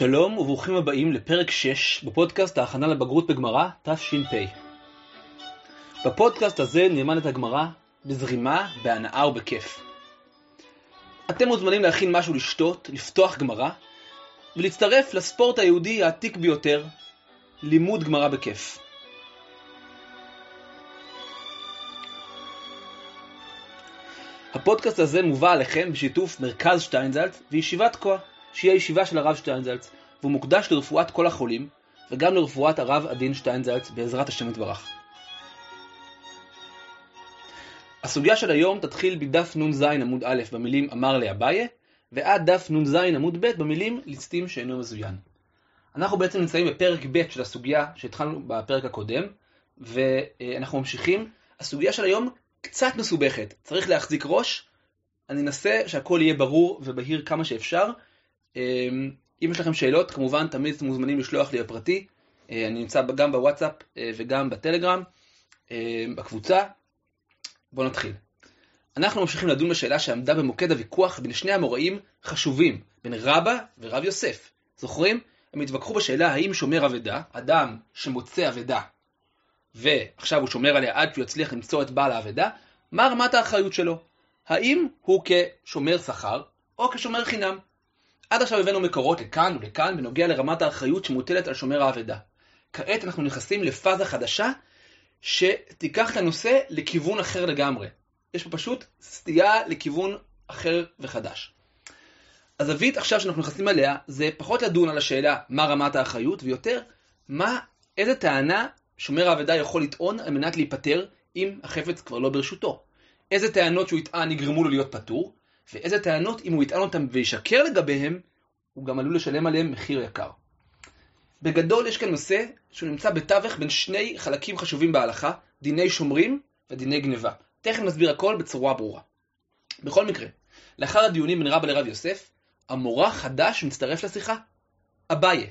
שלום וברוכים הבאים לפרק 6 בפודקאסט ההכנה לבגרות בגמרא תש"פ. בפודקאסט הזה נלמד את הגמרא בזרימה, בהנאה ובכיף. אתם מוזמנים להכין משהו לשתות, לפתוח גמרא, ולהצטרף לספורט היהודי העתיק ביותר, לימוד גמרא בכיף. הפודקאסט הזה מובא עליכם בשיתוף מרכז שטיינזלץ וישיבת כה, שהיא הישיבה של הרב שטיינזלץ, והוא מוקדש לרפואת כל החולים, וגם לרפואת הרב עדין שטיינזלץ בעזרת השם יתברך. הסוגיה של היום תתחיל בדף נ"ז עמוד א' במילים אמר לאביי, ועד דף נ"ז עמוד ב' במילים ליסטים שאינו מזוין. אנחנו בעצם נמצאים בפרק ב' של הסוגיה שהתחלנו בפרק הקודם, ואנחנו ממשיכים. הסוגיה של היום קצת מסובכת, צריך להחזיק ראש. אני אנסה שהכל יהיה ברור ובהיר כמה שאפשר. אם יש לכם שאלות, כמובן תמיד אתם מוזמנים לשלוח לי בפרטי. אני נמצא גם בוואטסאפ וגם בטלגרם, בקבוצה. בואו נתחיל. אנחנו ממשיכים לדון בשאלה שעמדה במוקד הוויכוח בין שני המוראים חשובים, בין רבא ורב יוסף. זוכרים? הם התווכחו בשאלה האם שומר אבדה, אדם שמוצא אבדה, ועכשיו הוא שומר עליה עד שהוא יצליח למצוא את בעל האבדה, מה רמת האחריות שלו? האם הוא כשומר שכר או כשומר חינם? עד עכשיו הבאנו מקורות לכאן ולכאן בנוגע לרמת האחריות שמוטלת על שומר האבדה. כעת אנחנו נכנסים לפאזה חדשה שתיקח את הנושא לכיוון אחר לגמרי. יש פה פשוט סטייה לכיוון אחר וחדש. הזווית עכשיו שאנחנו נכנסים אליה זה פחות לדון על השאלה מה רמת האחריות ויותר מה, איזה טענה שומר האבדה יכול לטעון על מנת להיפטר אם החפץ כבר לא ברשותו. איזה טענות שהוא יטען יגרמו לו להיות פטור, ואיזה טענות אם הוא יטען אותם וישקר לגביהם, הוא גם עלול לשלם עליהם מחיר יקר. בגדול יש כאן נושא שהוא נמצא בתווך בין שני חלקים חשובים בהלכה, דיני שומרים ודיני גניבה. תכף נסביר הכל בצורה ברורה. בכל מקרה, לאחר הדיונים בין רבא לרב יוסף, המורה חדש מצטרף לשיחה, אביי.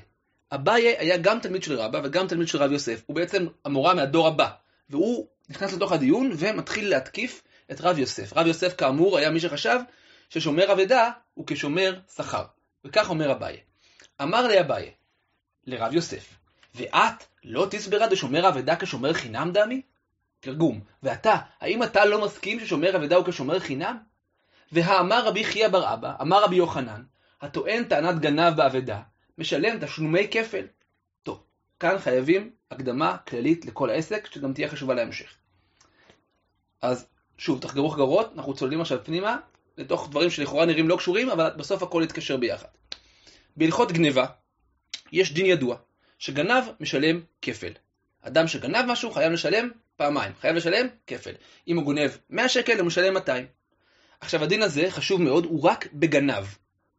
אביי היה גם תלמיד של רבא וגם תלמיד של רב יוסף, הוא בעצם המורה מהדור הבא, והוא נכנס לתוך הדיון ומתחיל להתקיף את רב יוסף. רב יוסף כאמור היה מי שחשב ששומר אבדה הוא כשומר שכר. וכך אומר אביי. אמר לי אביי, לרב יוסף, ואת לא תסברה דשומר אבדה כשומר חינם דמי? תרגום, ואתה, האם אתה לא מסכים ששומר אבדה הוא כשומר חינם? והאמר רבי חייא בר אבא, אמר רבי יוחנן, הטוען טענת גנב באבדה, משלם תשלומי כפל. טוב, כאן חייבים הקדמה כללית לכל העסק, שגם תהיה חשובה להמשך. אז שוב, תחגרו חגרות, אנחנו צוללים עכשיו פנימה, לתוך דברים שלכאורה נראים לא קשורים, אבל בסוף הכל יתקשר ביחד. בהלכות גניבה, יש דין ידוע, שגנב משלם כפל. אדם שגנב משהו חייב לשלם פעמיים, חייב לשלם כפל. אם הוא גונב 100 שקל, הוא משלם 200. עכשיו, הדין הזה חשוב מאוד, הוא רק בגנב,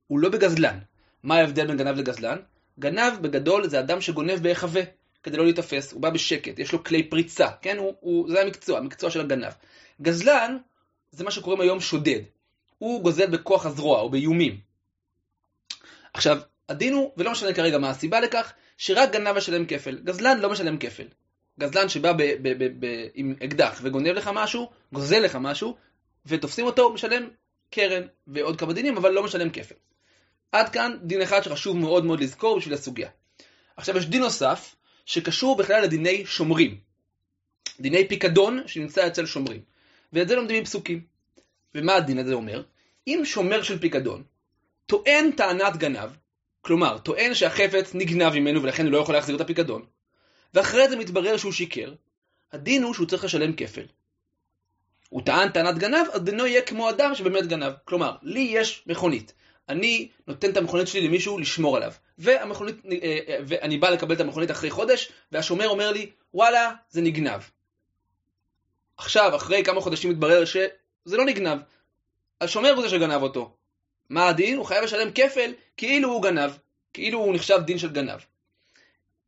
הוא לא בגזלן. מה ההבדל בין גנב לגזלן? גנב בגדול זה אדם שגונב בהיחווה, כדי לא להיתפס, הוא בא בשקט, יש לו כלי פריצה, כן? הוא, הוא, זה המקצוע, המקצוע של הגנב. גזלן זה מה שקוראים היום שודד. הוא גוזל בכוח הזרוע או באיומים. עכשיו, הדין הוא, ולא משנה כרגע מה הסיבה לכך, שרק גנב משלם כפל. גזלן לא משלם כפל. גזלן שבא ב, ב, ב, ב, עם אקדח וגונב לך משהו, גוזל לך משהו, ותופסים אותו, משלם קרן ועוד כמה דינים, אבל לא משלם כפל. עד כאן דין אחד שחשוב מאוד מאוד לזכור בשביל הסוגיה. עכשיו יש דין נוסף, שקשור בכלל לדיני שומרים. דיני פיקדון שנמצא אצל שומרים. ואת זה לומדים מפסוקים. ומה הדין הזה אומר? אם שומר של פיקדון טוען טענת גנב, כלומר, טוען שהחפץ נגנב ממנו ולכן הוא לא יכול להחזיר את הפיקדון, ואחרי זה מתברר שהוא שיקר, הדין הוא שהוא צריך לשלם כפל. הוא טען טענת גנב, אז דינו יהיה כמו אדם שבאמת גנב. כלומר, לי יש מכונית. אני נותן את המכונית שלי למישהו לשמור עליו. והמכונית, ואני בא לקבל את המכונית אחרי חודש, והשומר אומר לי, וואלה, זה נגנב. עכשיו, אחרי כמה חודשים מתברר שזה לא נגנב. השומר הוא זה שגנב אותו. מה הדין? הוא חייב לשלם כפל כאילו הוא גנב. כאילו הוא נחשב דין של גנב.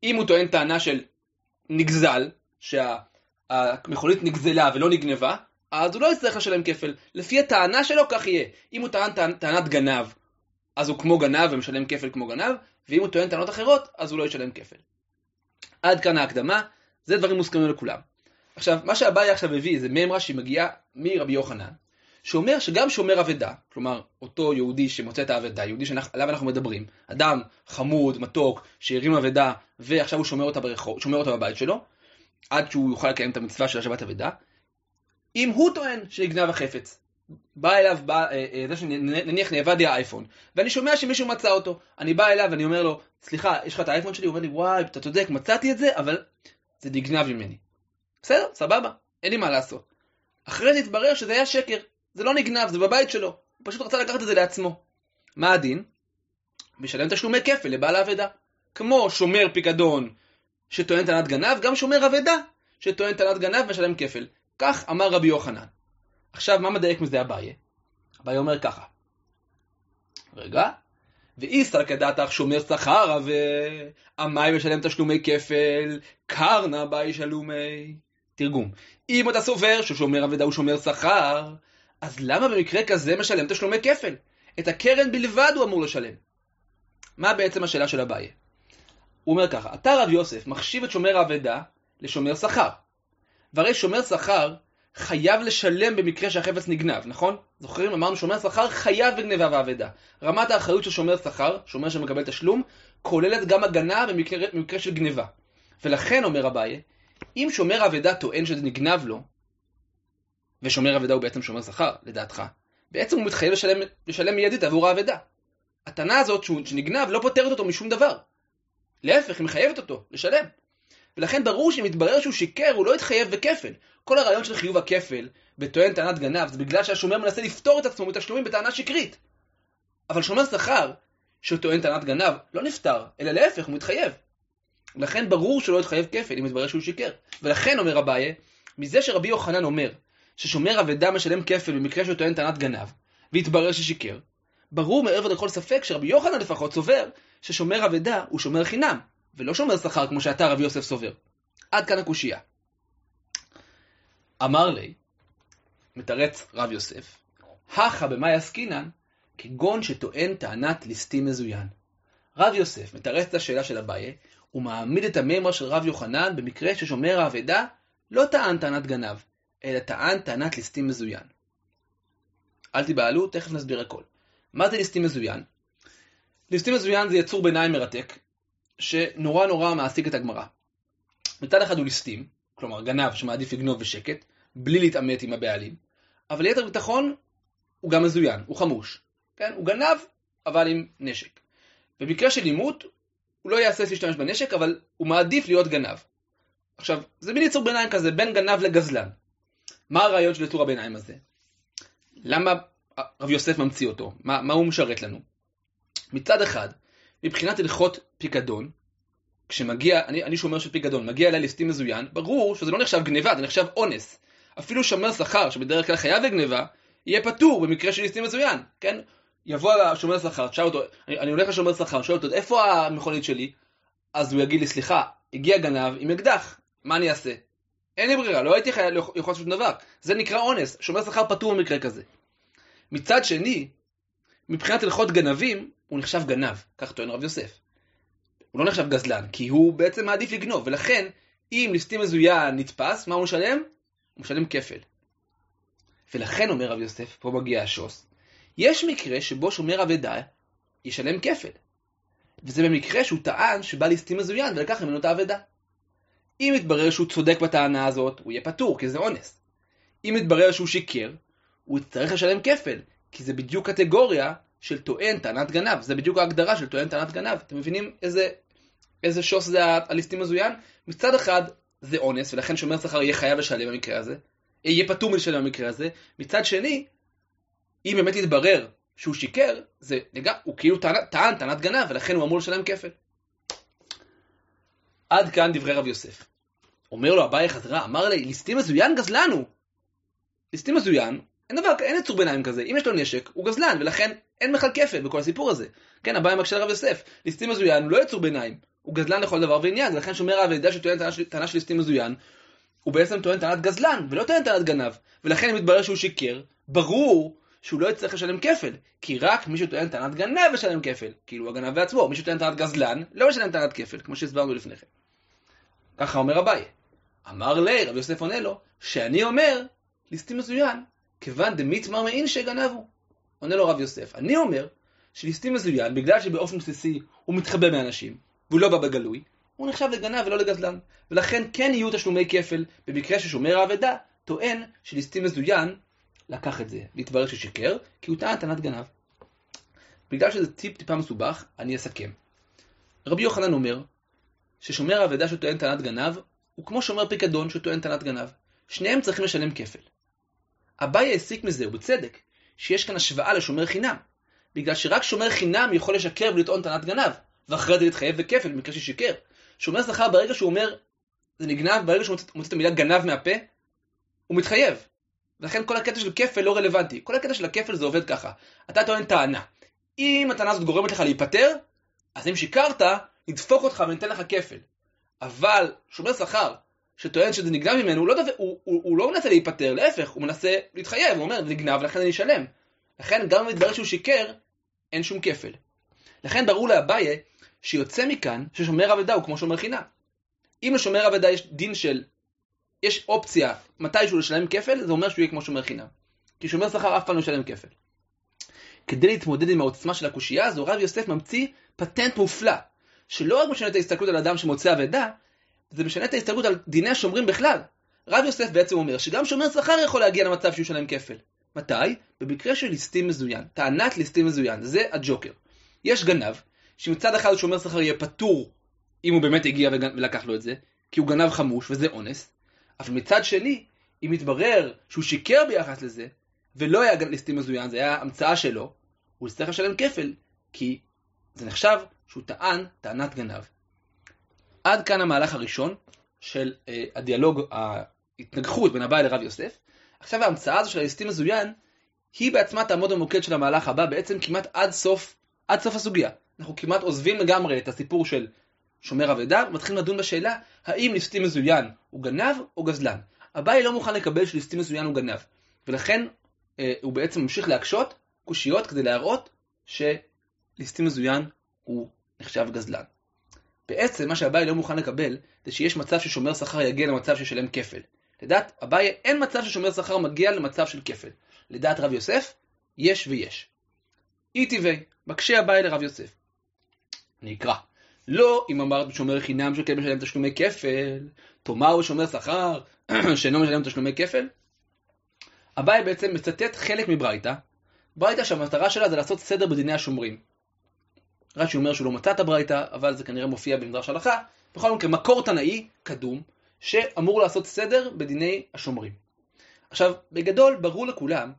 אם הוא טוען טענה של נגזל, שהמכונית נגזלה ולא נגנבה, אז הוא לא יצטרך לשלם כפל. לפי הטענה שלו כך יהיה. אם הוא טען טענת גנב, אז הוא כמו גנב ומשלם כפל כמו גנב, ואם הוא טוען טענות אחרות, אז הוא לא ישלם כפל. עד כאן ההקדמה, זה דברים מוסכמים לכולם. עכשיו, מה שאביי עכשיו הביא זה מימרה שהיא מגיעה מרבי יוחנן, שאומר שגם שומר אבדה, כלומר אותו יהודי שמוצא את האבדה, יהודי שעליו אנחנו מדברים, אדם חמוד, מתוק, שהרים אבדה ועכשיו הוא שומר אותה ברחוב, שומר אותה בבית שלו, עד שהוא יוכל לקיים את המצווה של השבת אבדה, אם הוא טוען שנגנב החפץ, בא אליו, בא, אה, אה, זה שנניח נאבד לי האייפון, ואני שומע שמישהו מצא אותו, אני בא אליו ואני אומר לו, סליחה, יש לך את האייפון שלי? הוא אומר לי, וואי, אתה צודק, מצאתי את זה, אבל זה נגנב ממני. בסדר, סבבה, אין לי מה לעשות. אחרי זה התברר שזה היה שקר, זה לא נגנב, זה בבית שלו, הוא פשוט רצה לקחת את זה לעצמו. מה הדין? משלם תשלומי כפל לבעל האבדה. כמו שומר פיקדון שטוען טענת גנב, גם שומר אבדה שטוען טענת גנב משלם כפל. כך אמר רבי יוחנן. עכשיו, מה מדייק מזה אביי? אביי אומר ככה. רגע. ואיסר כדעתך שומר שכר ועמי משלם תשלומי כפל, קרנה באי שלומי. תרגום. אם אתה סובר ששומר אבדה הוא שומר שכר, אז למה במקרה כזה משלם תשלומי כפל? את הקרן בלבד הוא אמור לשלם. מה בעצם השאלה של אביי? הוא אומר ככה, אתה רב יוסף מחשיב את שומר האבדה לשומר שכר. והרי שומר שכר חייב לשלם במקרה שהחפץ נגנב, נכון? זוכרים? אמרנו שומר שכר חייב בגניבה ואבדה. רמת האחריות של שומר שכר, שומר שמקבל תשלום, כוללת גם הגנה במקרה, במקרה של גניבה. ולכן, אומר אביי, אם שומר אבדה טוען שזה נגנב לו, ושומר אבדה הוא בעצם שומר שכר, לדעתך, בעצם הוא מתחייב לשלם, לשלם מיידית עבור האבדה. הטענה הזאת שנגנב לא פותרת אותו משום דבר. להפך, היא מחייבת אותו לשלם. ולכן ברור שאם יתברר שהוא שיקר, הוא לא יתחייב בכפל. כל הרעיון של חיוב הכפל בטוען טענת גנב, זה בגלל שהשומר מנסה לפתור את עצמו מתשלומים בטענה שקרית. אבל שומר שכר שטוען טענת גנב לא נפטר, אלא להפך, הוא מתחייב. לכן ברור שלא יתחייב כפל אם יתברר שהוא שיקר. ולכן אומר אביי, מזה שרבי יוחנן אומר ששומר אבדה משלם כפל במקרה שהוא טוען טענת גנב, והתברר ששיקר, ברור מעבר לכל ספק שרבי יוחנן לפחות סובר ששומר אבדה הוא שומר חינם, ולא שומר שכר כמו שאתה רבי יוסף סובר. עד כאן הקושייה. אמר לי, מתרץ רב יוסף, הכה במאי עסקינן, כגון שטוען טענת ליסטים מזוין. רב יוסף מתרץ את השאלה של אביי, ומעמיד את המימר של רב יוחנן במקרה ששומר האבדה לא טען טענת גנב, אלא טען טענת ליסטים מזוין. אל תיבהלו, תכף נסביר הכל. מה זה ליסטים מזוין? ליסטים מזוין זה יצור ביניים מרתק, שנורא נורא מעסיק את הגמרא. מצד אחד הוא ליסטים, כלומר גנב שמעדיף לגנוב בשקט, בלי להתעמת עם הבעלים, אבל ליתר ביטחון הוא גם מזוין, הוא חמוש. כן? הוא גנב, אבל עם נשק. במקרה של עימות, הוא לא יעשה להשתמש בנשק, אבל הוא מעדיף להיות גנב. עכשיו, זה מין יצור ביניים כזה, בין גנב לגזלן. מה הרעיון של יצור הביניים הזה? למה רב יוסף ממציא אותו? מה, מה הוא משרת לנו? מצד אחד, מבחינת הלכות פיקדון, כשמגיע, אני, אני שומר של פיקדון, מגיע אליי ליסטים מזוין, ברור שזה לא נחשב גניבה, זה נחשב אונס. אפילו שומר שכר, שבדרך כלל חייב בגניבה, יהיה פטור במקרה של ליסטים מזוין, כן? יבוא השומר שכר, תשאל אותו, אני, אני הולך לשומר שכר, שואל אותו, איפה המכונית שלי? אז הוא יגיד לי, סליחה, הגיע גנב עם אקדח, מה אני אעשה? אין לי ברירה, לא הייתי חייב יכול לעשות שום דבר. זה נקרא אונס, שומר שכר פטור במקרה כזה. מצד שני, מבחינת הלכות גנבים, הוא נחשב גנב, כך טוען רב יוסף. הוא לא נחשב גזלן, כי הוא בעצם מעדיף לגנוב, ולכן, אם ליסטים מזוין נתפס, מה הוא משלם? הוא משלם כפל. ולכן אומר רב יוסף, פה מגיע השוס, יש מקרה שבו שומר אבדה ישלם כפל. וזה במקרה שהוא טען שבא ליסטים מזוין ולקח ממנו את האבדה. אם יתברר שהוא צודק בטענה הזאת, הוא יהיה פטור, כי זה אונס. אם יתברר שהוא שיקר, הוא יצטרך לשלם כפל, כי זה בדיוק קטגוריה של טוען טענת גנב, זה בדיוק ההגדרה של טוען טענת גנב. אתם מבינים איזה, איזה שוס זה הליסטים מזוין? מצד אחד זה אונס, ולכן שומר שכר יהיה חייב לשלם במקרה הזה, יהיה פטור מלשלם במקרה הזה. מצד שני, אם באמת יתברר שהוא שיקר, זה הוא כאילו טען טענת גנב, ולכן הוא אמור לשלם כפל. עד כאן דברי רב יוסף. אומר לו אביי חזרה, אמר לי, ליסטים מזוין גזלנו. ליסטים מזוין, אין דבר, אין יצור ביניים כזה. אם יש לו נשק, הוא גזלן, ולכן אין בכלל כפל בכל הסיפור הזה. כן, אביי מקשה לרב יוסף. ליסטים מזוין הוא לא יצור ביניים, הוא גזלן לכל דבר ועניין, ולכן שומר האבדה שטוען טענה של ליסטים מזוין, הוא בעצם טוען טענת גזלן, ולא טוען טענת גנב. ולכן אם מתברר שהוא שיקר, ברור שהוא לא יצטרך לשלם כפל, כי רק מי שטוען טענת גנב משלם כפל, כאילו הגנב בעצמו, מי שטוען טענת גזלן, לא משלם טענת כפל, כמו שהסברנו לפני כן. ככה אומר אביי. אמר לי, רבי יוסף עונה לו, שאני אומר, ליסטים מזוין, כיוון דמיתמר מעין שגנבו. עונה לו רב יוסף, אני אומר שליסטים מזוין, בגלל שבאופן בסיסי הוא מתחבא מאנשים, והוא לא בא בגלוי, הוא נחשב לגנב ולא לגזלן. ולכן כן יהיו תשלומי כפל במקרה ששומר האבדה טוען שליסטים מזוין לקח את זה, והתברר ששיקר, כי הוא טען טענת גנב. בגלל שזה טיפ טיפה מסובך, אני אסכם. רבי יוחנן אומר ששומר האבדה שטוען טענת גנב הוא כמו שומר פיקדון שטוען טענת גנב. שניהם צריכים לשלם כפל. אביי הסיק מזה, ובצדק, שיש כאן השוואה לשומר חינם. בגלל שרק שומר חינם יכול לשקר ולטעון טענת גנב, ואחרי זה להתחייב בכפל במקרה ששיקר. שומר שכר ברגע שהוא אומר זה נגנב, ברגע שהוא מוצא את המילה גנב מהפה, הוא מתחייב. ולכן כל הקטע של כפל לא רלוונטי. כל הקטע של הכפל זה עובד ככה. אתה טוען טענה. אם הטענה הזאת גורמת לך להיפטר, אז אם שיקרת, נדפוק אותך וניתן לך כפל. אבל שומר שכר שטוען שזה נגנב ממנו, הוא לא, דו... הוא, הוא, הוא לא מנסה להיפטר, להפך, הוא מנסה להתחייב, הוא אומר, זה נגנב, לכן אני אשלם. לכן גם אם מתברר שהוא שיקר, אין שום כפל. לכן ברור לאביי שיוצא מכאן ששומר אבדה הוא כמו שומר חינם. אם לשומר אבדה יש דין של, יש אופציה מתישהו לשלם כפל, זה אומר שהוא יהיה כמו שומר חינם. כי שומר שכר אף פעם לא ישלם כפל. כדי להתמודד עם העוצמה של הקושייה הזו, רב יוסף ממציא פטנט מופלא, שלא רק משנה את ההסתכלות על אדם שמוצא אבדה, זה משנה את ההסתכלות על דיני השומרים בכלל. רב יוסף בעצם אומר שגם שומר שכר יכול להגיע למצב שהוא ישלם כפל. מתי? במקרה של ליסטים מזוין, טענת ליסטים מזוין, זה הג'וקר. יש גנב, שמצד אחד שומר שכר יהיה פטור אם הוא באמת הגיע ולקח לו את זה, כי הוא גנב חמוש וזה אונס, אבל מצד שני, אם יתברר שהוא שיקר ביחס לזה, ולא היה ליסטים מזוין, זה היה המצאה שלו, הוא יצטרך לשלם כפל, כי זה נחשב שהוא טען טענת גנב. עד כאן המהלך הראשון של אה, הדיאלוג, ההתנגחות בין הבעל לרב יוסף. עכשיו ההמצאה הזו של הליסטים מזוין, היא בעצמה תעמוד במוקד של המהלך הבא, בעצם כמעט עד סוף, עד סוף הסוגיה. אנחנו כמעט עוזבים לגמרי את הסיפור של שומר אבדה, ומתחילים לדון בשאלה האם ליסטים מזוין הוא גנב או גזלן. אביי לא מוכן לקבל שליסטים מזוין הוא גנב, ולכן אה, הוא בעצם ממשיך להקשות קושיות כדי להראות שליסטים מזוין הוא נחשב גזלן. בעצם מה שאביי לא מוכן לקבל זה שיש מצב ששומר שכר יגיע למצב שישלם כפל. לדעת אביי אין מצב ששומר שכר מגיע למצב של כפל. לדעת רב יוסף, יש ויש. אי טבעי, מקשה אביי לרב יוסף. אני אקרא. לא אם אמרת שומר חינם שכן משלם תשלומי כפל, תאמר בשומר שכר שאינו משלם תשלומי כפל. אביי בעצם מצטט חלק מברייתא, ברייתא שהמטרה שלה זה לעשות סדר בדיני השומרים. רש"י אומר שהוא לא מצא את הברייתא, אבל זה כנראה מופיע במדרש הלכה. בכל מקרה, מקור תנאי קדום, שאמור לעשות סדר בדיני השומרים. עכשיו, בגדול, ברור לכולם,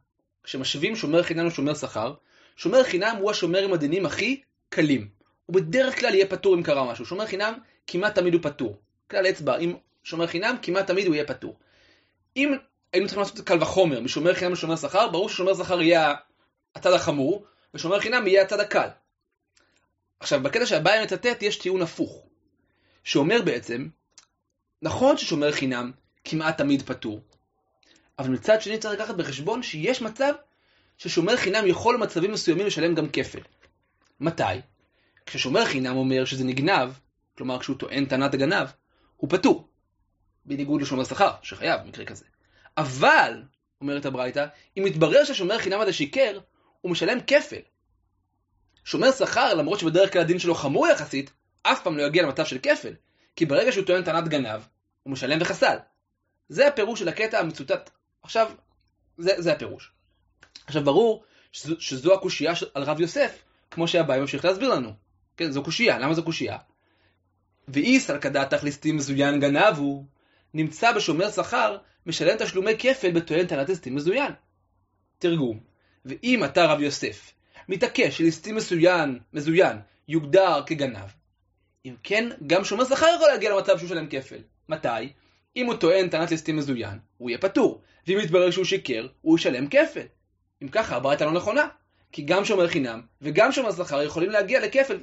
כשמשווים שומר חינם לשומר שכר, שומר חינם הוא השומר עם הדינים הכי קלים. הוא בדרך כלל יהיה פטור אם קרה משהו. שומר חינם כמעט תמיד הוא פטור. כלל אצבע, אם שומר חינם כמעט תמיד הוא יהיה פטור. אם היינו צריכים לעשות קל וחומר משומר חינם לשומר שכר, ברור ששומר שכר יהיה הצד החמור, ושומר חינם יהיה הצד הקל. עכשיו, בקטע שהבעיה מצטט יש טיעון הפוך, שאומר בעצם, נכון ששומר חינם כמעט תמיד פטור, אבל מצד שני צריך לקחת בחשבון שיש מצב ששומר חינם יכול במצבים מסוימים לשלם גם כפל. מתי? כששומר חינם אומר שזה נגנב, כלומר כשהוא טוען טענת הגנב, הוא פטור. בניגוד לשומר שכר, שחייב במקרה כזה. אבל, אומרת הברייתא, אם יתברר ששומר חינם הזה שיקר, הוא משלם כפל. שומר שכר, למרות שבדרך כלל הדין שלו חמור יחסית, אף פעם לא יגיע למצב של כפל. כי ברגע שהוא טוען טענת גנב, הוא משלם וחסל. זה הפירוש של הקטע המצוטט. עכשיו, זה, זה הפירוש. עכשיו, ברור שזו, שזו הקושייה על רב יוסף, כמו שהבאי ממשיך להסביר לנו. כן, זו קושייה. למה זו קושייה? ואיסר כדעתך ליסטים מזוין גנב הוא, נמצא בשומר שכר, משלם תשלומי כפל בטוען טענת ליסטים מזוין. תרגום. ואם אתה רב יוסף, מתעקש שליסטים מזוין, מזוין יוגדר כגנב, אם כן, גם שומר שכר יכול להגיע למצב שהוא שלם כפל. מתי? אם הוא טוען טענת ליסטים מזוין, הוא יהיה פטור. ואם יתברר שהוא שיקר, הוא ישלם כפל. אם ככה, הברייתא לא נכונה. כי גם שומר חינם וגם שומר שכר יכולים להגיע לכפל.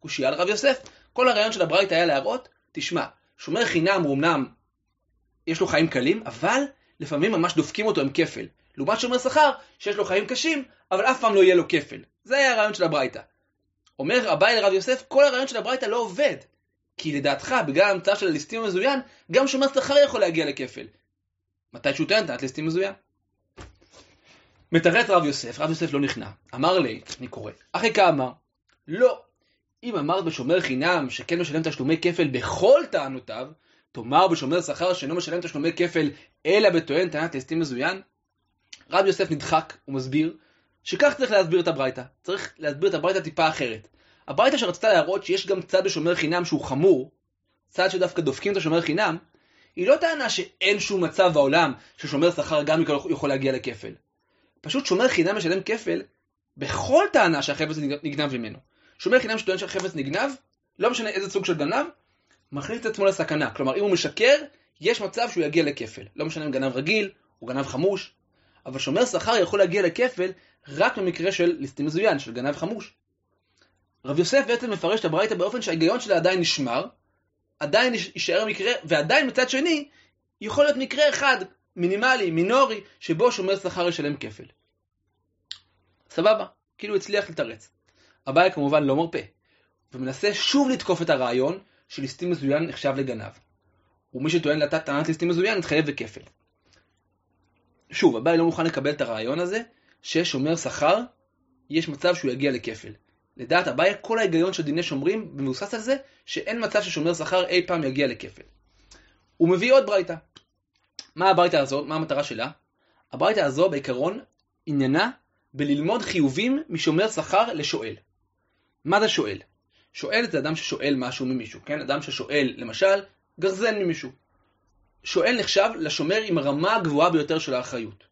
קושייה לרב יוסף. כל הרעיון של הברייתא היה להראות, תשמע, שומר חינם הוא אמנם, יש לו חיים קלים, אבל לפעמים ממש דופקים אותו עם כפל. לעומת שומר שכר, שיש לו חיים קשים, אבל אף פעם לא יהיה לו כפל. זה היה הרעיון של הברייתא. אומר אביי לרב יוסף, כל הרעיון של הברייתא לא עובד. כי לדעתך, בגלל ההמצאה של הליסטים המזוין, גם שומר שכר יכול להגיע לכפל. מתי שהוא טוען טענת ליסטים מזוין. מתרץ רב יוסף, רב יוסף לא נכנע. אמר לי, אני קורא, אחי כאמר, לא. אם אמרת בשומר חינם שכן משלם תשלומי כפל בכל טענותיו, תאמר בשומר שכר שאינו משלם תשלומי כפל אלא בטוען טענת ליסטים מזוין? רב יוסף נדחק ומסביר שכך צריך להסביר את הברייתא. צריך להסביר את הברייתא טיפה אחרת. הברייתא שרצתה להראות שיש גם צד בשומר חינם שהוא חמור, צד שדווקא דופקים את השומר חינם, היא לא טענה שאין שום מצב בעולם ששומר שכר גם יכול להגיע לכפל. פשוט שומר חינם משלם כפל בכל טענה שהחפץ נגנב ממנו. שומר חינם שטוען שהחפץ נגנב, לא משנה איזה סוג של גנב, מכניס את עצמו לסכנה. כלומר, אם הוא משקר, יש מצב שהוא יגיע לכפל. לא משנה אם גנב רגיל, או גנב חמוש, אבל שומר שכר יכול להגיע לכפל רק במקרה של ליסטים מזוין, של גנב חמוש. רב יוסף בעצם מפרש את הברייתא באופן שההיגיון שלה עדיין נשמר, עדיין יישאר מקרה, ועדיין מצד שני, יכול להיות מקרה אחד, מינימלי, מינורי, שבו שומר שכר ישלם כפל. סבבה, כאילו הצליח לתרץ. אביי כמובן לא מרפה, ומנסה שוב לתקוף את הרעיון שליסטים מזוין נחשב לגנב. ומי שטוען לטענת ליסטים מזוין יתחייב בכפל. שוב, אביי לא מוכן לקבל את הרעיון הזה, ששומר שכר, יש מצב שהוא יגיע לכפל. לדעת אביי, כל ההיגיון של דיני שומרים מבוסס על זה שאין מצב ששומר שכר אי פעם יגיע לכפל. הוא מביא עוד ברייתא. מה הברייתא הזו? מה המטרה שלה? הברייתא הזו בעיקרון עניינה בללמוד חיובים משומר שכר לשואל. מה זה שואל? שואל זה אדם ששואל משהו ממישהו, כן? אדם ששואל, למשל, גרזן ממישהו. שואל נחשב לשומר עם הרמה הגבוהה ביותר של האחריות.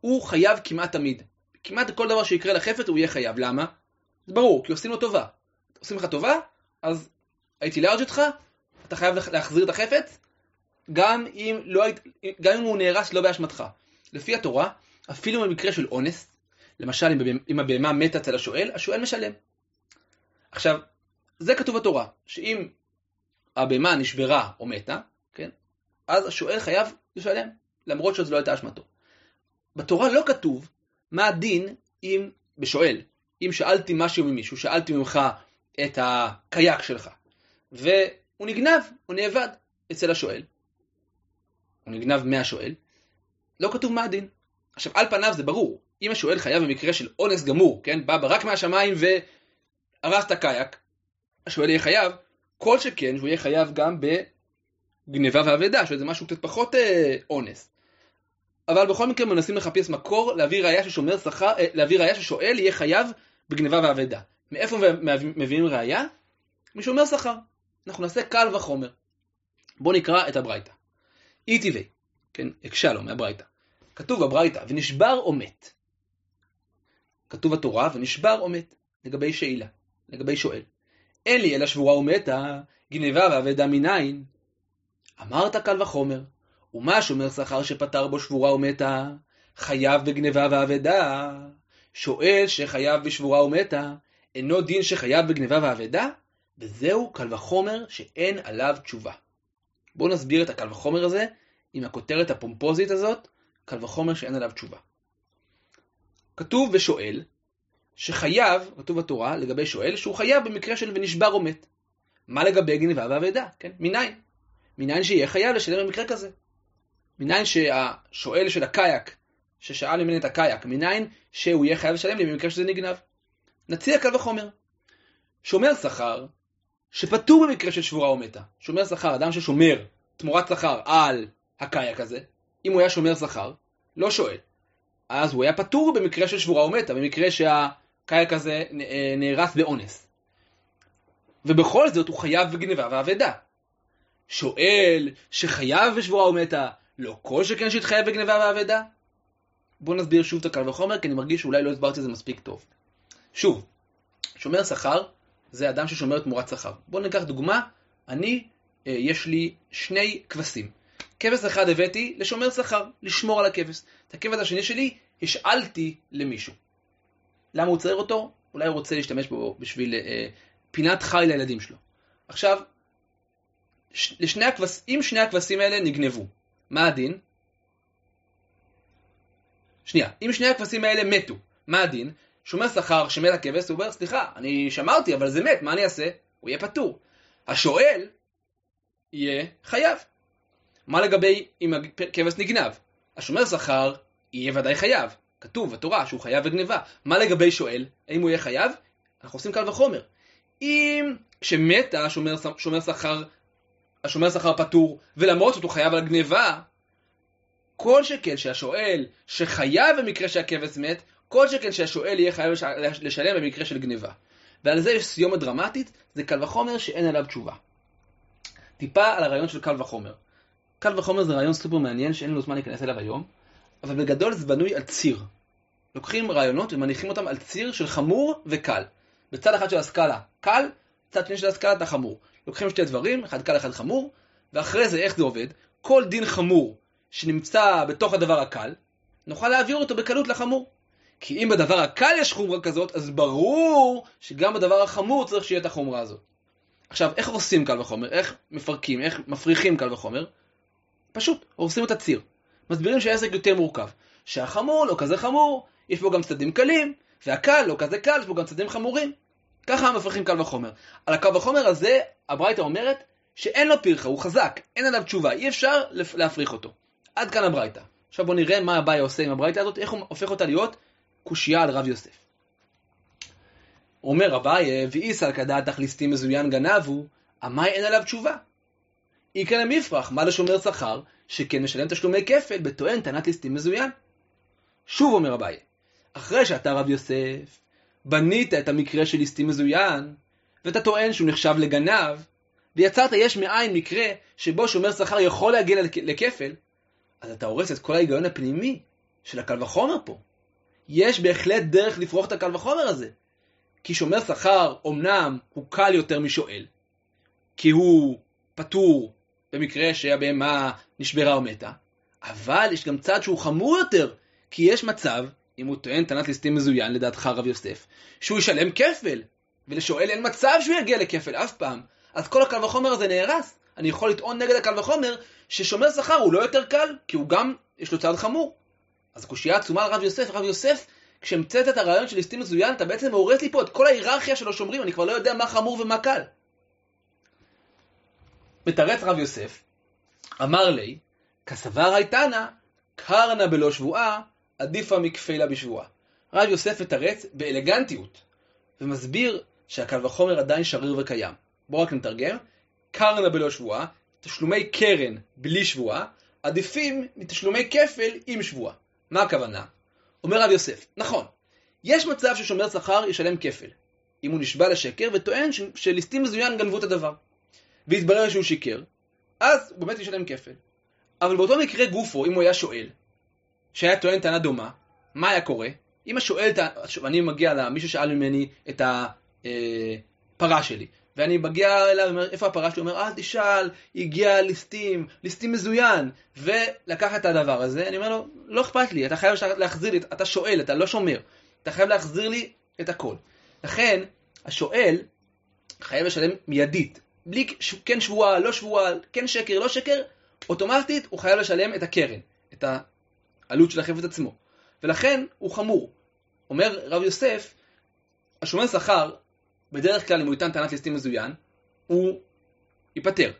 הוא חייב כמעט תמיד. כמעט כל דבר שיקרה לחפץ הוא יהיה חייב. למה? זה ברור, כי עושים לו טובה. עושים לך טובה, אז הייתי לארג' איתך, אתה חייב להחזיר את החפץ, גם אם, לא, גם אם הוא נהרס לא באשמתך. לפי התורה, אפילו במקרה של אונס, למשל אם הבהמה מתה אצל השואל, השואל משלם. עכשיו, זה כתוב בתורה, שאם הבהמה נשברה או מתה, כן, אז השואל חייב לשלם, למרות שזו לא הייתה אשמתו. בתורה לא כתוב מה הדין אם, בשואל, אם שאלתי משהו ממישהו, שאלתי ממך את הקייק שלך, והוא נגנב, הוא נאבד אצל השואל, הוא נגנב מהשואל, לא כתוב מה הדין. עכשיו, על פניו זה ברור, אם השואל חייב במקרה של אונס גמור, כן, בא רק מהשמיים והרס את הקייק, השואל יהיה חייב, כל שכן שהוא יהיה חייב גם בגניבה ואבדה, שזה משהו קצת פחות אה, אונס. אבל בכל מקרה מנסים לחפש מקור להביא ראייה ששומר שכר, אה, להביא ראייה ששואל יהיה חייב בגניבה ואבדה. מאיפה מביאים ראייה? משומר שכר. אנחנו נעשה קל וחומר. בואו נקרא את הברייתא. אי טבעי, כן, הקשה לו מהברייתא. כתוב בברייתא, ונשבר או מת. כתוב בתורה, ונשבר או מת, לגבי שאלה, לגבי שואל. אין לי אלא שבורה ומתה, גנבה ואבדה מניין. אמרת קל וחומר, ומה שומר שכר שפטר בו שבורה ומתה, חייב בגנבה ואבדה. שואל שחייב בשבורה ומתה, אינו דין שחייב בגנבה ואבדה? וזהו קל וחומר שאין עליו תשובה. בואו נסביר את הקל וחומר הזה עם הכותרת הפומפוזית הזאת, קל וחומר שאין עליו תשובה. כתוב ושואל, שחייב, כתוב בתורה לגבי שואל, שהוא חייב במקרה של ונשבר או מת. מה לגבי גנבה ואבדה? כן? מניין? מניין שיהיה חייב לשלם במקרה כזה. מניין שהשואל של הקייק, ששאל ממני את הקייק, מניין שהוא יהיה חייב לשלם לי במקרה שזה נגנב. נציע קל וחומר. שומר שכר, שפטור במקרה של שבורה או מתה. שומר שכר, אדם ששומר תמורת שכר על הקייק הזה, אם הוא היה שומר שכר, לא שואל. אז הוא היה פטור במקרה של שבורה או מתה, במקרה שהקייק הזה אה, נהרס באונס. ובכל זאת הוא חייב בגניבה ואבדה. שואל שחייב בשבורה או מתה, לא כל שכן שהתחייב בגניבה ואבדה? בואו נסביר שוב את הקל וחומר, כי אני מרגיש שאולי לא הסברתי את זה מספיק טוב. שוב, שומר שכר זה אדם ששומר תמורת שכר. בואו ניקח דוגמה, אני, אה, יש לי שני כבשים. כבש אחד הבאתי לשומר שכר, לשמור על הכבש. את הכבש השני שלי השאלתי למישהו. למה הוא צריך אותו? אולי הוא רוצה להשתמש בו בשביל אה, פינת חי לילדים שלו. עכשיו, ש, לשני הכבש, אם שני הכבשים האלה נגנבו, מה הדין? שנייה, אם שני הכבשים האלה מתו, מה הדין? שומר שכר שמת הכבש, הוא אומר, סליחה, אני שמרתי, אבל זה מת, מה אני אעשה? הוא יהיה פטור. השואל יהיה חייב. מה לגבי אם הכבש נגנב? השומר שכר יהיה ודאי חייב. כתוב בתורה שהוא חייב בגניבה. מה לגבי שואל? האם הוא יהיה חייב? אנחנו עושים קל וחומר. אם כשמת השומר שומר שכר, השומר שכר פטור, ולמרות זאת הוא חייב על גניבה, כל שכן שהשואל שחייב במקרה שהכבש מת, כל שכן שהשואל יהיה חייב לשלם במקרה של גניבה. ועל זה יש סיומת דרמטית, זה קל וחומר שאין עליו תשובה. טיפה על הרעיון של קל וחומר. קל וחומר זה רעיון סופר מעניין שאין לנו זמן להיכנס אליו היום, אבל בגדול זה בנוי על ציר. לוקחים רעיונות ומניחים אותם על ציר של חמור וקל. בצד אחד של הסקאלה קל, בצד שני של הסקאלה אתה חמור. לוקחים שתי דברים, אחד קל אחד חמור, ואחרי זה איך זה עובד? כל דין חמור שנמצא בתוך הדבר הקל, נוכל להעביר אותו בקלות לחמור. כי אם בדבר הקל יש חומרה כזאת, אז ברור שגם בדבר החמור צריך שיהיה את החומרה הזאת. עכשיו, איך הורסים קל וחומר? איך מפרקים? איך מפריחים קל וחומר? פשוט, הורסים את הציר. מסבירים שהעסק יותר מורכב. שהחמור לא כזה חמור, יש בו גם צדדים קלים, והקל לא כזה קל, יש בו גם צדדים חמורים. ככה מפריחים קל וחומר. על הקל וחומר הזה, הברייתא אומרת שאין לו פרחה, הוא חזק, אין עליו תשובה, אי אפשר להפריך אותו. עד כאן הברייתא. עכשיו בואו נראה מה אביי עושה עם הברייתא הזאת, איך הוא הופך אותה להיות קושייה על רב יוסף. אומר אביי, ואיסא כדעתך ליסטים מזוין גנב הוא, עמי אין עליו תשובה. איכא למפרח, מה לשומר שכר, שכן משלם תשלומי כפל בטוען טענת ליסטים מזוין. שוב אומר אביי, אחרי שאתה רב יוסף, בנית את המקרה של ליסטים מזוין, ואתה טוען שהוא נחשב לגנב, ויצרת יש מאין מקרה שבו שומר שכר יכול להגיע לכפל, אז אתה הורס את כל ההיגיון הפנימי של הקל וחומר פה. יש בהחלט דרך לפרוח את הקל וחומר הזה. כי שומר שכר אמנם הוא קל יותר משואל, כי הוא פטור במקרה שהבהמה נשברה או מתה, אבל יש גם צד שהוא חמור יותר, כי יש מצב, אם הוא טוען טענת ליסטים מזוין לדעתך רב יוסף, שהוא ישלם כפל, ולשואל אין מצב שהוא יגיע לכפל אף פעם, אז כל הקל וחומר הזה נהרס. אני יכול לטעון נגד הקל וחומר ששומר שכר הוא לא יותר קל, כי הוא גם, יש לו צד חמור. אז הקושייה עצומה על רב יוסף, רב יוסף, כשהמצאת את הרעיון של ליסטים מזוין, אתה בעצם הורס לי פה את כל ההיררכיה של השומרים, אני כבר לא יודע מה חמור ומה קל. מתרץ רב יוסף, אמר לי, כסבר הייתנה, קרנה בלא שבועה, עדיפה מכפילה בשבועה. רב יוסף מתרץ באלגנטיות, ומסביר שהקל וחומר עדיין שריר וקיים. בואו רק נתרגם, קרנה בלא שבועה, תשלומי קרן בלי שבועה, עדיפים מתשלומי כפל עם שבועה. מה הכוונה? אומר רב יוסף, נכון, יש מצב ששומר שכר ישלם כפל, אם הוא נשבע לשקר וטוען שליסטים מזוין גנבו את הדבר. והתברר שהוא שיקר, אז הוא באמת ישלם כפל. אבל באותו מקרה גופו, אם הוא היה שואל, שהיה טוען טענה דומה, מה היה קורה? אם השואל, אני מגיע למישהו שאל ממני את הפרה שלי, ואני מגיע אליו, אומר, איפה הפרה שלי? הוא אומר, אל תשאל, הגיע ליסטים, ליסטים מזוין, ולקח את הדבר הזה, אני אומר לו, לא אכפת לי, אתה חייב להחזיר לי, אתה שואל, אתה לא שומר, אתה חייב להחזיר לי את הכל. לכן, השואל חייב לשלם מיידית, בלי כן שבועה, לא שבועה, כן שקר, לא שקר, אוטומטית הוא חייב לשלם את הקרן, את העלות של החפץ עצמו. ולכן הוא חמור. אומר רב יוסף, השומר שכר בדרך כלל אם הוא יטען טענת ליסטים מזוין, הוא ייפטר.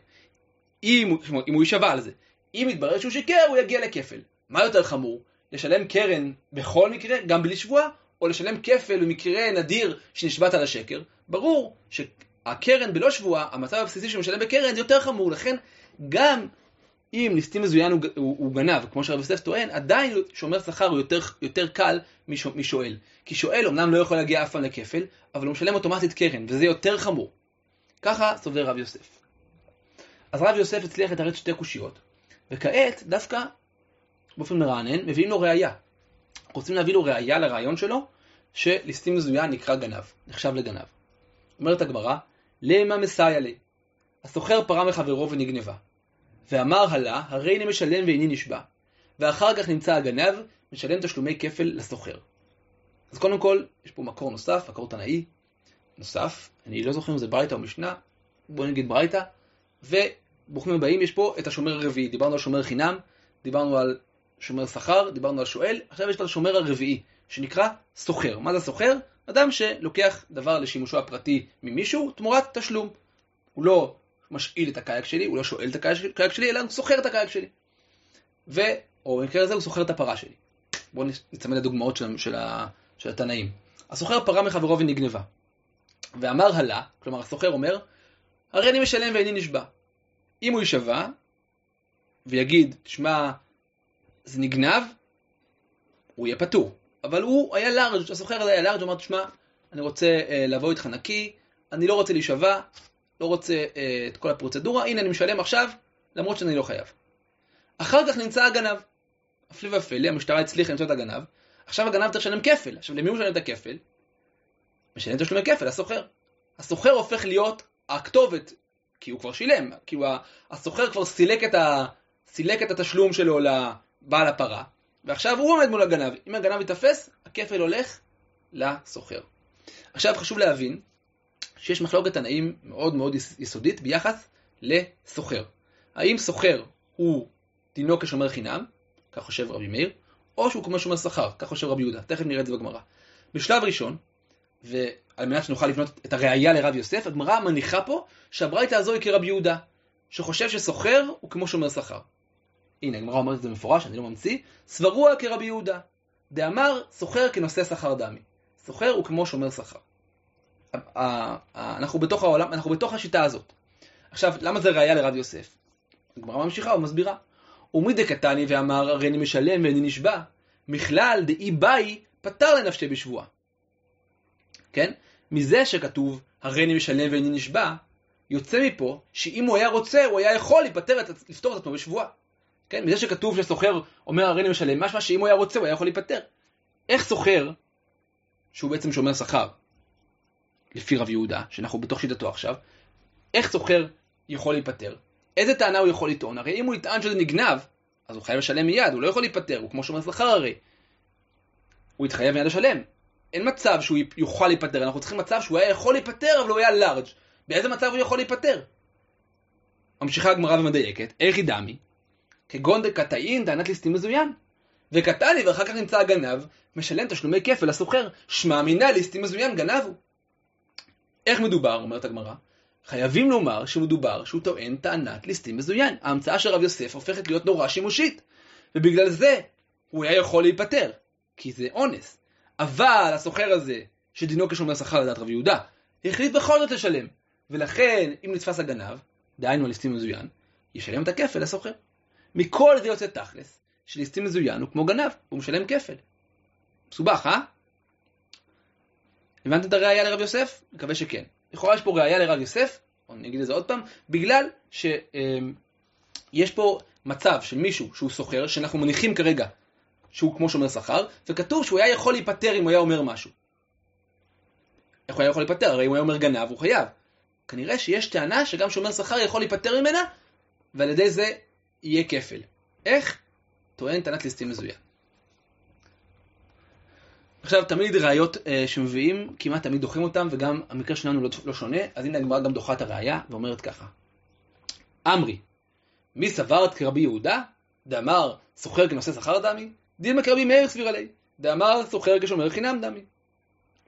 אם, אם הוא יישבע על זה. אם יתברר שהוא שיקר, הוא יגיע לכפל. מה יותר חמור? לשלם קרן בכל מקרה, גם בלי שבועה, או לשלם כפל במקרה נדיר שנשבעת על השקר? ברור שהקרן בלא שבועה, המצב הבסיסי שהוא משלם בקרן זה יותר חמור, לכן גם אם ליסטים מזוין הוא, הוא, הוא גנב, כמו שרב יוסף טוען, עדיין שומר שכר הוא יותר, יותר קל משואל. כי שואל אמנם לא יכול להגיע אף פעם לכפל, אבל הוא משלם אוטומטית קרן, וזה יותר חמור. ככה סובר רב יוסף. אז רב יוסף הצליח לתרץ שתי קושיות, וכעת דווקא באופן מרענן מביאים לו ראייה. רוצים להביא לו ראייה לרעיון שלו, שליסטים מזוין נקרא גנב, נחשב לגנב. אומרת הגמרא, למה מסייע לי? הסוחר פרה מחברו ונגנבה. ואמר הלה, הרי אני משלם ואיני נשבע. ואחר כך נמצא הגנב, משלם תשלומי כפל לסוחר. אז קודם כל, יש פה מקור נוסף, מקור תנאי נוסף, אני לא זוכר אם זה ברייתא או משנה, בואו נגיד ברייתא, וברוכים הבאים יש פה את השומר הרביעי, דיברנו על שומר חינם, דיברנו על שומר שכר, דיברנו על שואל, עכשיו יש את השומר הרביעי, שנקרא סוחר. מה זה סוחר? אדם שלוקח דבר לשימושו הפרטי ממישהו תמורת תשלום. הוא לא משאיל את הקייק שלי, הוא לא שואל את הקייק שלי, אלא הוא סוחר את הקייק שלי. ו... או במקרה הזה הוא סוחר את הפרה שלי. בואו נצמד לדוגמאות של, של, של התנאים. הסוחר פרה מחברו ונגנבה. ואמר הלה, כלומר הסוחר אומר, הרי אני משלם ואיני נשבע. אם הוא יישבע, ויגיד, תשמע, זה נגנב, הוא יהיה פטור. אבל הוא היה לארג', הסוחר הזה היה לארג', הוא אמר, תשמע, אני רוצה uh, לבוא איתך נקי, אני לא רוצה להישבע, לא רוצה uh, את כל הפרוצדורה, הנה אני משלם עכשיו, למרות שאני לא חייב. אחר כך נמצא הגנב. הפלא ופלא, המשטרה הצליחה למצוא את הגנב, עכשיו הגנב צריך לשלם כפל. עכשיו למי הוא משלם את הכפל? משלם תשלומי כפל, הסוחר. הסוחר הופך להיות הכתובת, כי הוא כבר שילם, כי הוא, הסוחר כבר סילק את, ה, סילק את התשלום שלו לבעל הפרה, ועכשיו הוא עומד מול הגנב. אם הגנב ייתפס, הכפל הולך לסוחר. עכשיו חשוב להבין שיש מחלוקת תנאים מאוד מאוד יסודית ביחס לסוחר. האם סוחר הוא דינו כשומר חינם, כך חושב רבי מאיר, או שהוא כמו שומר שכר, כך חושב רבי יהודה. תכף נראה את זה בגמרא. בשלב ראשון, ועל מנת שנוכל לבנות את הראייה לרב יוסף, הגמרא מניחה פה שהברייתא הזו היא כרבי יהודה, שחושב שסוחר הוא כמו שומר שכר. הנה, הגמרא אומרת את זה מפורש, אני לא ממציא, סברוה כרבי יהודה. דאמר סוחר כנושא שכר דמי. סוחר הוא כמו שומר שכר. אנחנו בתוך העולם, אנחנו בתוך השיטה הזאת. עכשיו, למה זה ראייה לרב יוסף? הגמרא ממשיכה ומסבירה. ומי דקתני ואמר, הרי אני משלם ואיני נשבע, מכלל דאי באי פטר לנפשי בשבועה. כן? מזה שכתוב, הרי אני משלם ואיני נשבע, יוצא מפה שאם הוא היה רוצה, הוא היה יכול להיפטר, לפתור את עצמו בשבועה. כן? מזה שכתוב שסוחר אומר הרי אני משלם, משמע שאם הוא היה רוצה, הוא היה יכול להיפטר. איך סוחר, שהוא בעצם שומר שכר, לפי רב יהודה, שאנחנו בתוך שיטתו עכשיו, איך סוחר יכול להיפטר? איזה טענה הוא יכול לטעון? הרי אם הוא יטען שזה נגנב, אז הוא חייב לשלם מיד, הוא לא יכול להיפטר, הוא כמו שומר שכר הרי. הוא יתחייב מיד לשלם. אין מצב שהוא יוכל להיפטר, אנחנו צריכים מצב שהוא היה יכול להיפטר, אבל הוא היה לארג'. באיזה מצב הוא יכול להיפטר? ממשיכה הגמרא ומדייקת, איך היא דמי? כגון דקתאין טענת ליסטים מזוין. וקטני ואחר כך נמצא הגנב, משלם תשלומי כפל לסוחר, שמע מינה ליסטים מזוין גנב הוא. איך מדובר, אומרת הגמרא? חייבים לומר שמדובר שהוא טוען טענת ליסטים מזוין. ההמצאה של רב יוסף הופכת להיות נורא שימושית, ובגלל זה הוא היה יכול להיפטר, כי זה אונס. אבל הסוחר הזה, שדינו כשומר שכר לדעת רב יהודה, החליט בכל זאת לשלם. ולכן, אם נתפס הגנב, דהיינו ליסטים מזוין, ישלם את הכפל לסוחר. מכל זה יוצא תכלס, שליסטים מזוין הוא כמו גנב, הוא משלם כפל. מסובך, אה? הבנתם את הראייה לרב יוסף? מקווה שכן. לכאורה יש פה ראייה לרב יוסף, אני אגיד את זה עוד פעם, בגלל שיש פה מצב של מישהו שהוא סוחר, שאנחנו מניחים כרגע שהוא כמו שומר שכר, וכתוב שהוא היה יכול להיפטר אם הוא היה אומר משהו. איך הוא היה יכול להיפטר? הרי אם הוא היה אומר גנב, הוא חייב. כנראה שיש טענה שגם שומר שכר יכול להיפטר ממנה, ועל ידי זה יהיה כפל. איך? טוען טענת ליסטים מזוין. עכשיו, תמיד ראיות אה, שמביאים, כמעט תמיד דוחים אותם, וגם המקרה שלנו לא, לא שונה, אז הנה הגמרא גם דוחה את הראייה, ואומרת ככה. אמרי, מי סברת כרבי יהודה? דאמר סוחר כנושא שכר דמי? דילמה כרבי מאיר סביר עלי. דאמר סוחר כשומר חינם דמי.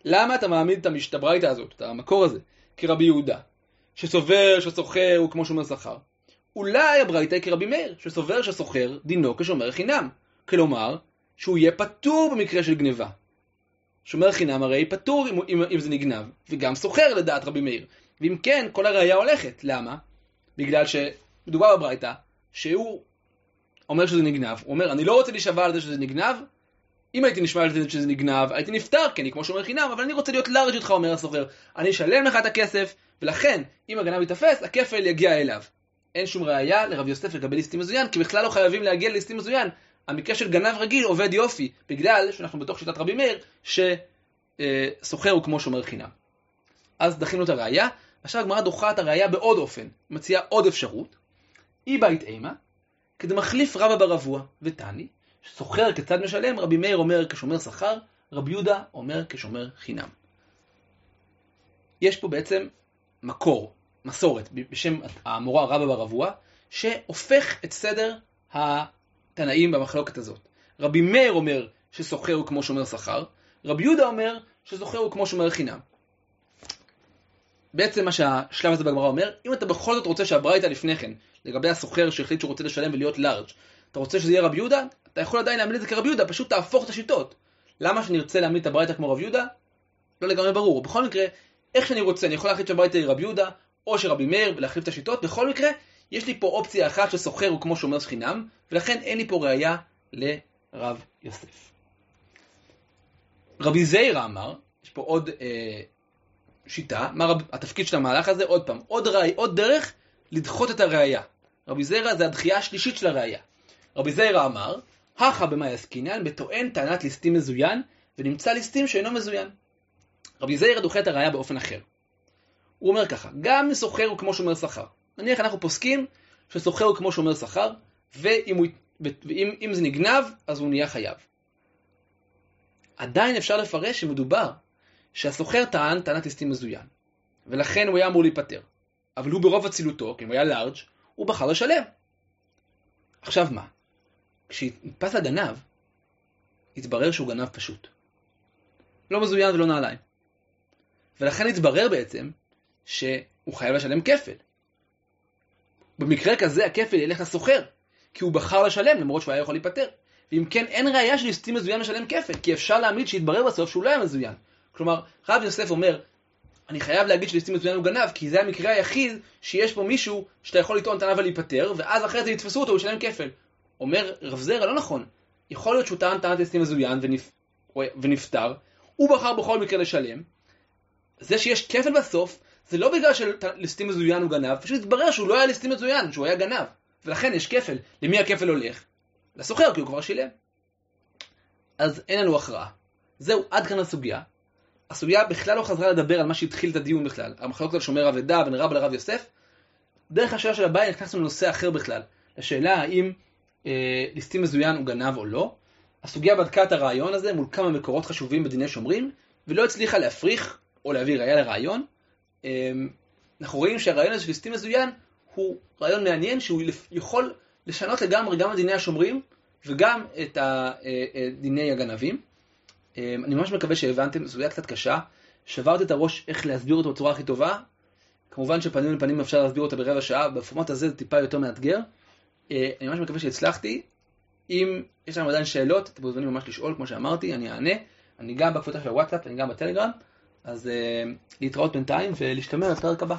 למה אתה מעמיד את הברייתא הזאת, את המקור הזה, כרבי יהודה, שסובר שסוחר הוא כמו שומר שכר? אולי הברייתא היא כרבי מאיר, שסובר שסוחר דינו כשומר חינם. כלומר, שהוא יהיה פטור במקרה של גניבה. שומר חינם הרי פטור אם, אם, אם זה נגנב, וגם סוחר לדעת רבי מאיר. ואם כן, כל הראייה הולכת. למה? בגלל שמדובר בברייתא, שהוא אומר שזה נגנב, הוא אומר, אני לא רוצה להישבע על זה שזה נגנב, אם הייתי נשמע על זה שזה נגנב, הייתי נפטר, כי אני כמו שומר חינם, אבל אני רוצה להיות לארג' איתך, אומר הסוחר. אני אשלם לך את הכסף, ולכן, אם הגנב ייתפס, הכפל יגיע אליו. אין שום ראייה לרב יוסף לגבי ליסטים מזוין, כי בכלל לא חייבים להגיע לליסטים מזוין. המקרה של גנב רגיל עובד יופי, בגלל שאנחנו בתוך שיטת רבי מאיר, שסוחר הוא כמו שומר חינם. אז דחינו את הראייה, עכשיו הגמרא דוחה את הראייה בעוד אופן, מציעה עוד אפשרות. אי בית אימה, כדי מחליף רבא ברבוע ותני, סוחר כצד משלם, רבי מאיר אומר כשומר שכר, רבי יהודה אומר כשומר חינם. יש פה בעצם מקור, מסורת, בשם המורה רבא ברבוע, שהופך את סדר התנאים במחלוקת הזאת. רבי מאיר אומר שסוחר הוא כמו שומר שכר, רבי יהודה אומר שסוחר הוא כמו שומר חינם. בעצם מה שהשלב הזה בגמרא אומר, אם אתה בכל זאת רוצה שהברייתא לפני כן, לגבי הסוחר שהחליט שהוא רוצה לשלם ולהיות לארג', אתה רוצה שזה יהיה רבי יהודה? אתה יכול עדיין להעמיד את זה כרבי יהודה, פשוט תהפוך את השיטות. למה שאני ארצה להעמיד את הברייתא כמו רבי יהודה? לא לגמרי ברור. בכל מקרה, איך שאני רוצה, אני יכול להחליט שהברייתא היא רבי יהודה, או שרבי מאיר, ולהחליף את השיטות. בכל מקרה, יש לי פה אופציה אחת שסוחר הוא כמו שומר שכינם, ולכן אין לי פה ראייה לרב יוסף. רבי זיירה אמר, יש פה עוד אה, שיטה, מה רב, התפקיד של המהלך הזה, עוד פעם, עוד, ראי, עוד דרך לדחות את הראייה. רבי זיירה זה הדחייה השלישית של הראייה. רבי זיירה אמר, הכה במאי עסקינן בטוען טענת ליסטים מזוין, ונמצא ליסטים שאינו מזוין. רבי זיירה דוחה את הראייה באופן אחר. הוא אומר ככה, גם סוחר הוא כמו שומר שכר. נניח אנחנו פוסקים שסוחר הוא כמו שומר שכר, ואם, הוא, ואם זה נגנב, אז הוא נהיה חייב. עדיין אפשר לפרש שמדובר שהסוחר טען טענת ליסטים מזוין, ולכן הוא היה אמור להיפטר. אבל הוא ברוב אצילותו, כי הוא היה לארג', הוא בחר לשלם. עכשיו מה? כשנתפס הגנב, התברר שהוא גנב פשוט. לא מזוין ולא נעליים. ולכן התברר בעצם שהוא חייב לשלם כפל. במקרה כזה הכפל ילך לסוחר, כי הוא בחר לשלם למרות שהוא היה יכול להיפטר. ואם כן, אין ראייה של ליסטים מזוין לשלם כפל, כי אפשר להעמיד שיתברר בסוף שהוא לא היה מזוין. כלומר, רב יוסף אומר, אני חייב להגיד שליסטים מזוין הוא גנב, כי זה המקרה היחיד שיש פה מישהו שאתה יכול לטעון טענה ולהיפטר, ואז אחרי זה יתפסו אותו, הוא ישלם כפל. אומר רב זרע, לא נכון. יכול להיות שהוא טען טענת ליסטים מזוין ונפ... ונפטר, הוא בחר בכל מקרה לשלם. זה שיש כפל בסוף, זה לא בגלל שליסטים מזוין הוא גנב, פשוט התברר שהוא לא היה ליסטים מזוין, שהוא היה גנב. ולכן יש כפל. למי הכפל הולך? לסוחר, כי הוא כבר שילם. אז אין לנו הכרעה. זהו, עד כאן הסוגיה. הסוגיה בכלל לא חזרה לדבר על מה שהתחיל את הדיון בכלל. המחלוקת על שומר אבדה בין רב לרב יוסף. דרך השאלה של הבית נכנסנו לנושא אחר בכלל. לשאלה האם אה, ליסטים מזוין הוא גנב או לא. הסוגיה בדקה את הרעיון הזה מול כמה מקורות חשובים בדיני שומרים, ולא הצליחה להפריך או להביא ראייה לרעיון. אה, אנחנו רואים שהרעיון הזה של ליסטים מזוין הוא רעיון מעניין שהוא יכול לשנות לגמרי גם את דיני השומרים וגם את אה, אה, דיני הגנבים. אה, אני ממש מקווה שהבנתם, זו סוגיה קצת קשה. שברתי את הראש איך להסביר אותו בצורה הכי טובה. כמובן שפנים לפנים אפשר להסביר אותה ברבע שעה, בפורמט הזה זה טיפה יותר מאתגר. אני ממש מקווה שהצלחתי. אם יש לכם עדיין שאלות, אתם מוזמנים ממש לשאול, כמו שאמרתי, אני אענה. אני גם בקבוצה של הוואטסאפ, אני גם בטלגרם. אז להתראות בינתיים ולהשתמר לפרק הבא.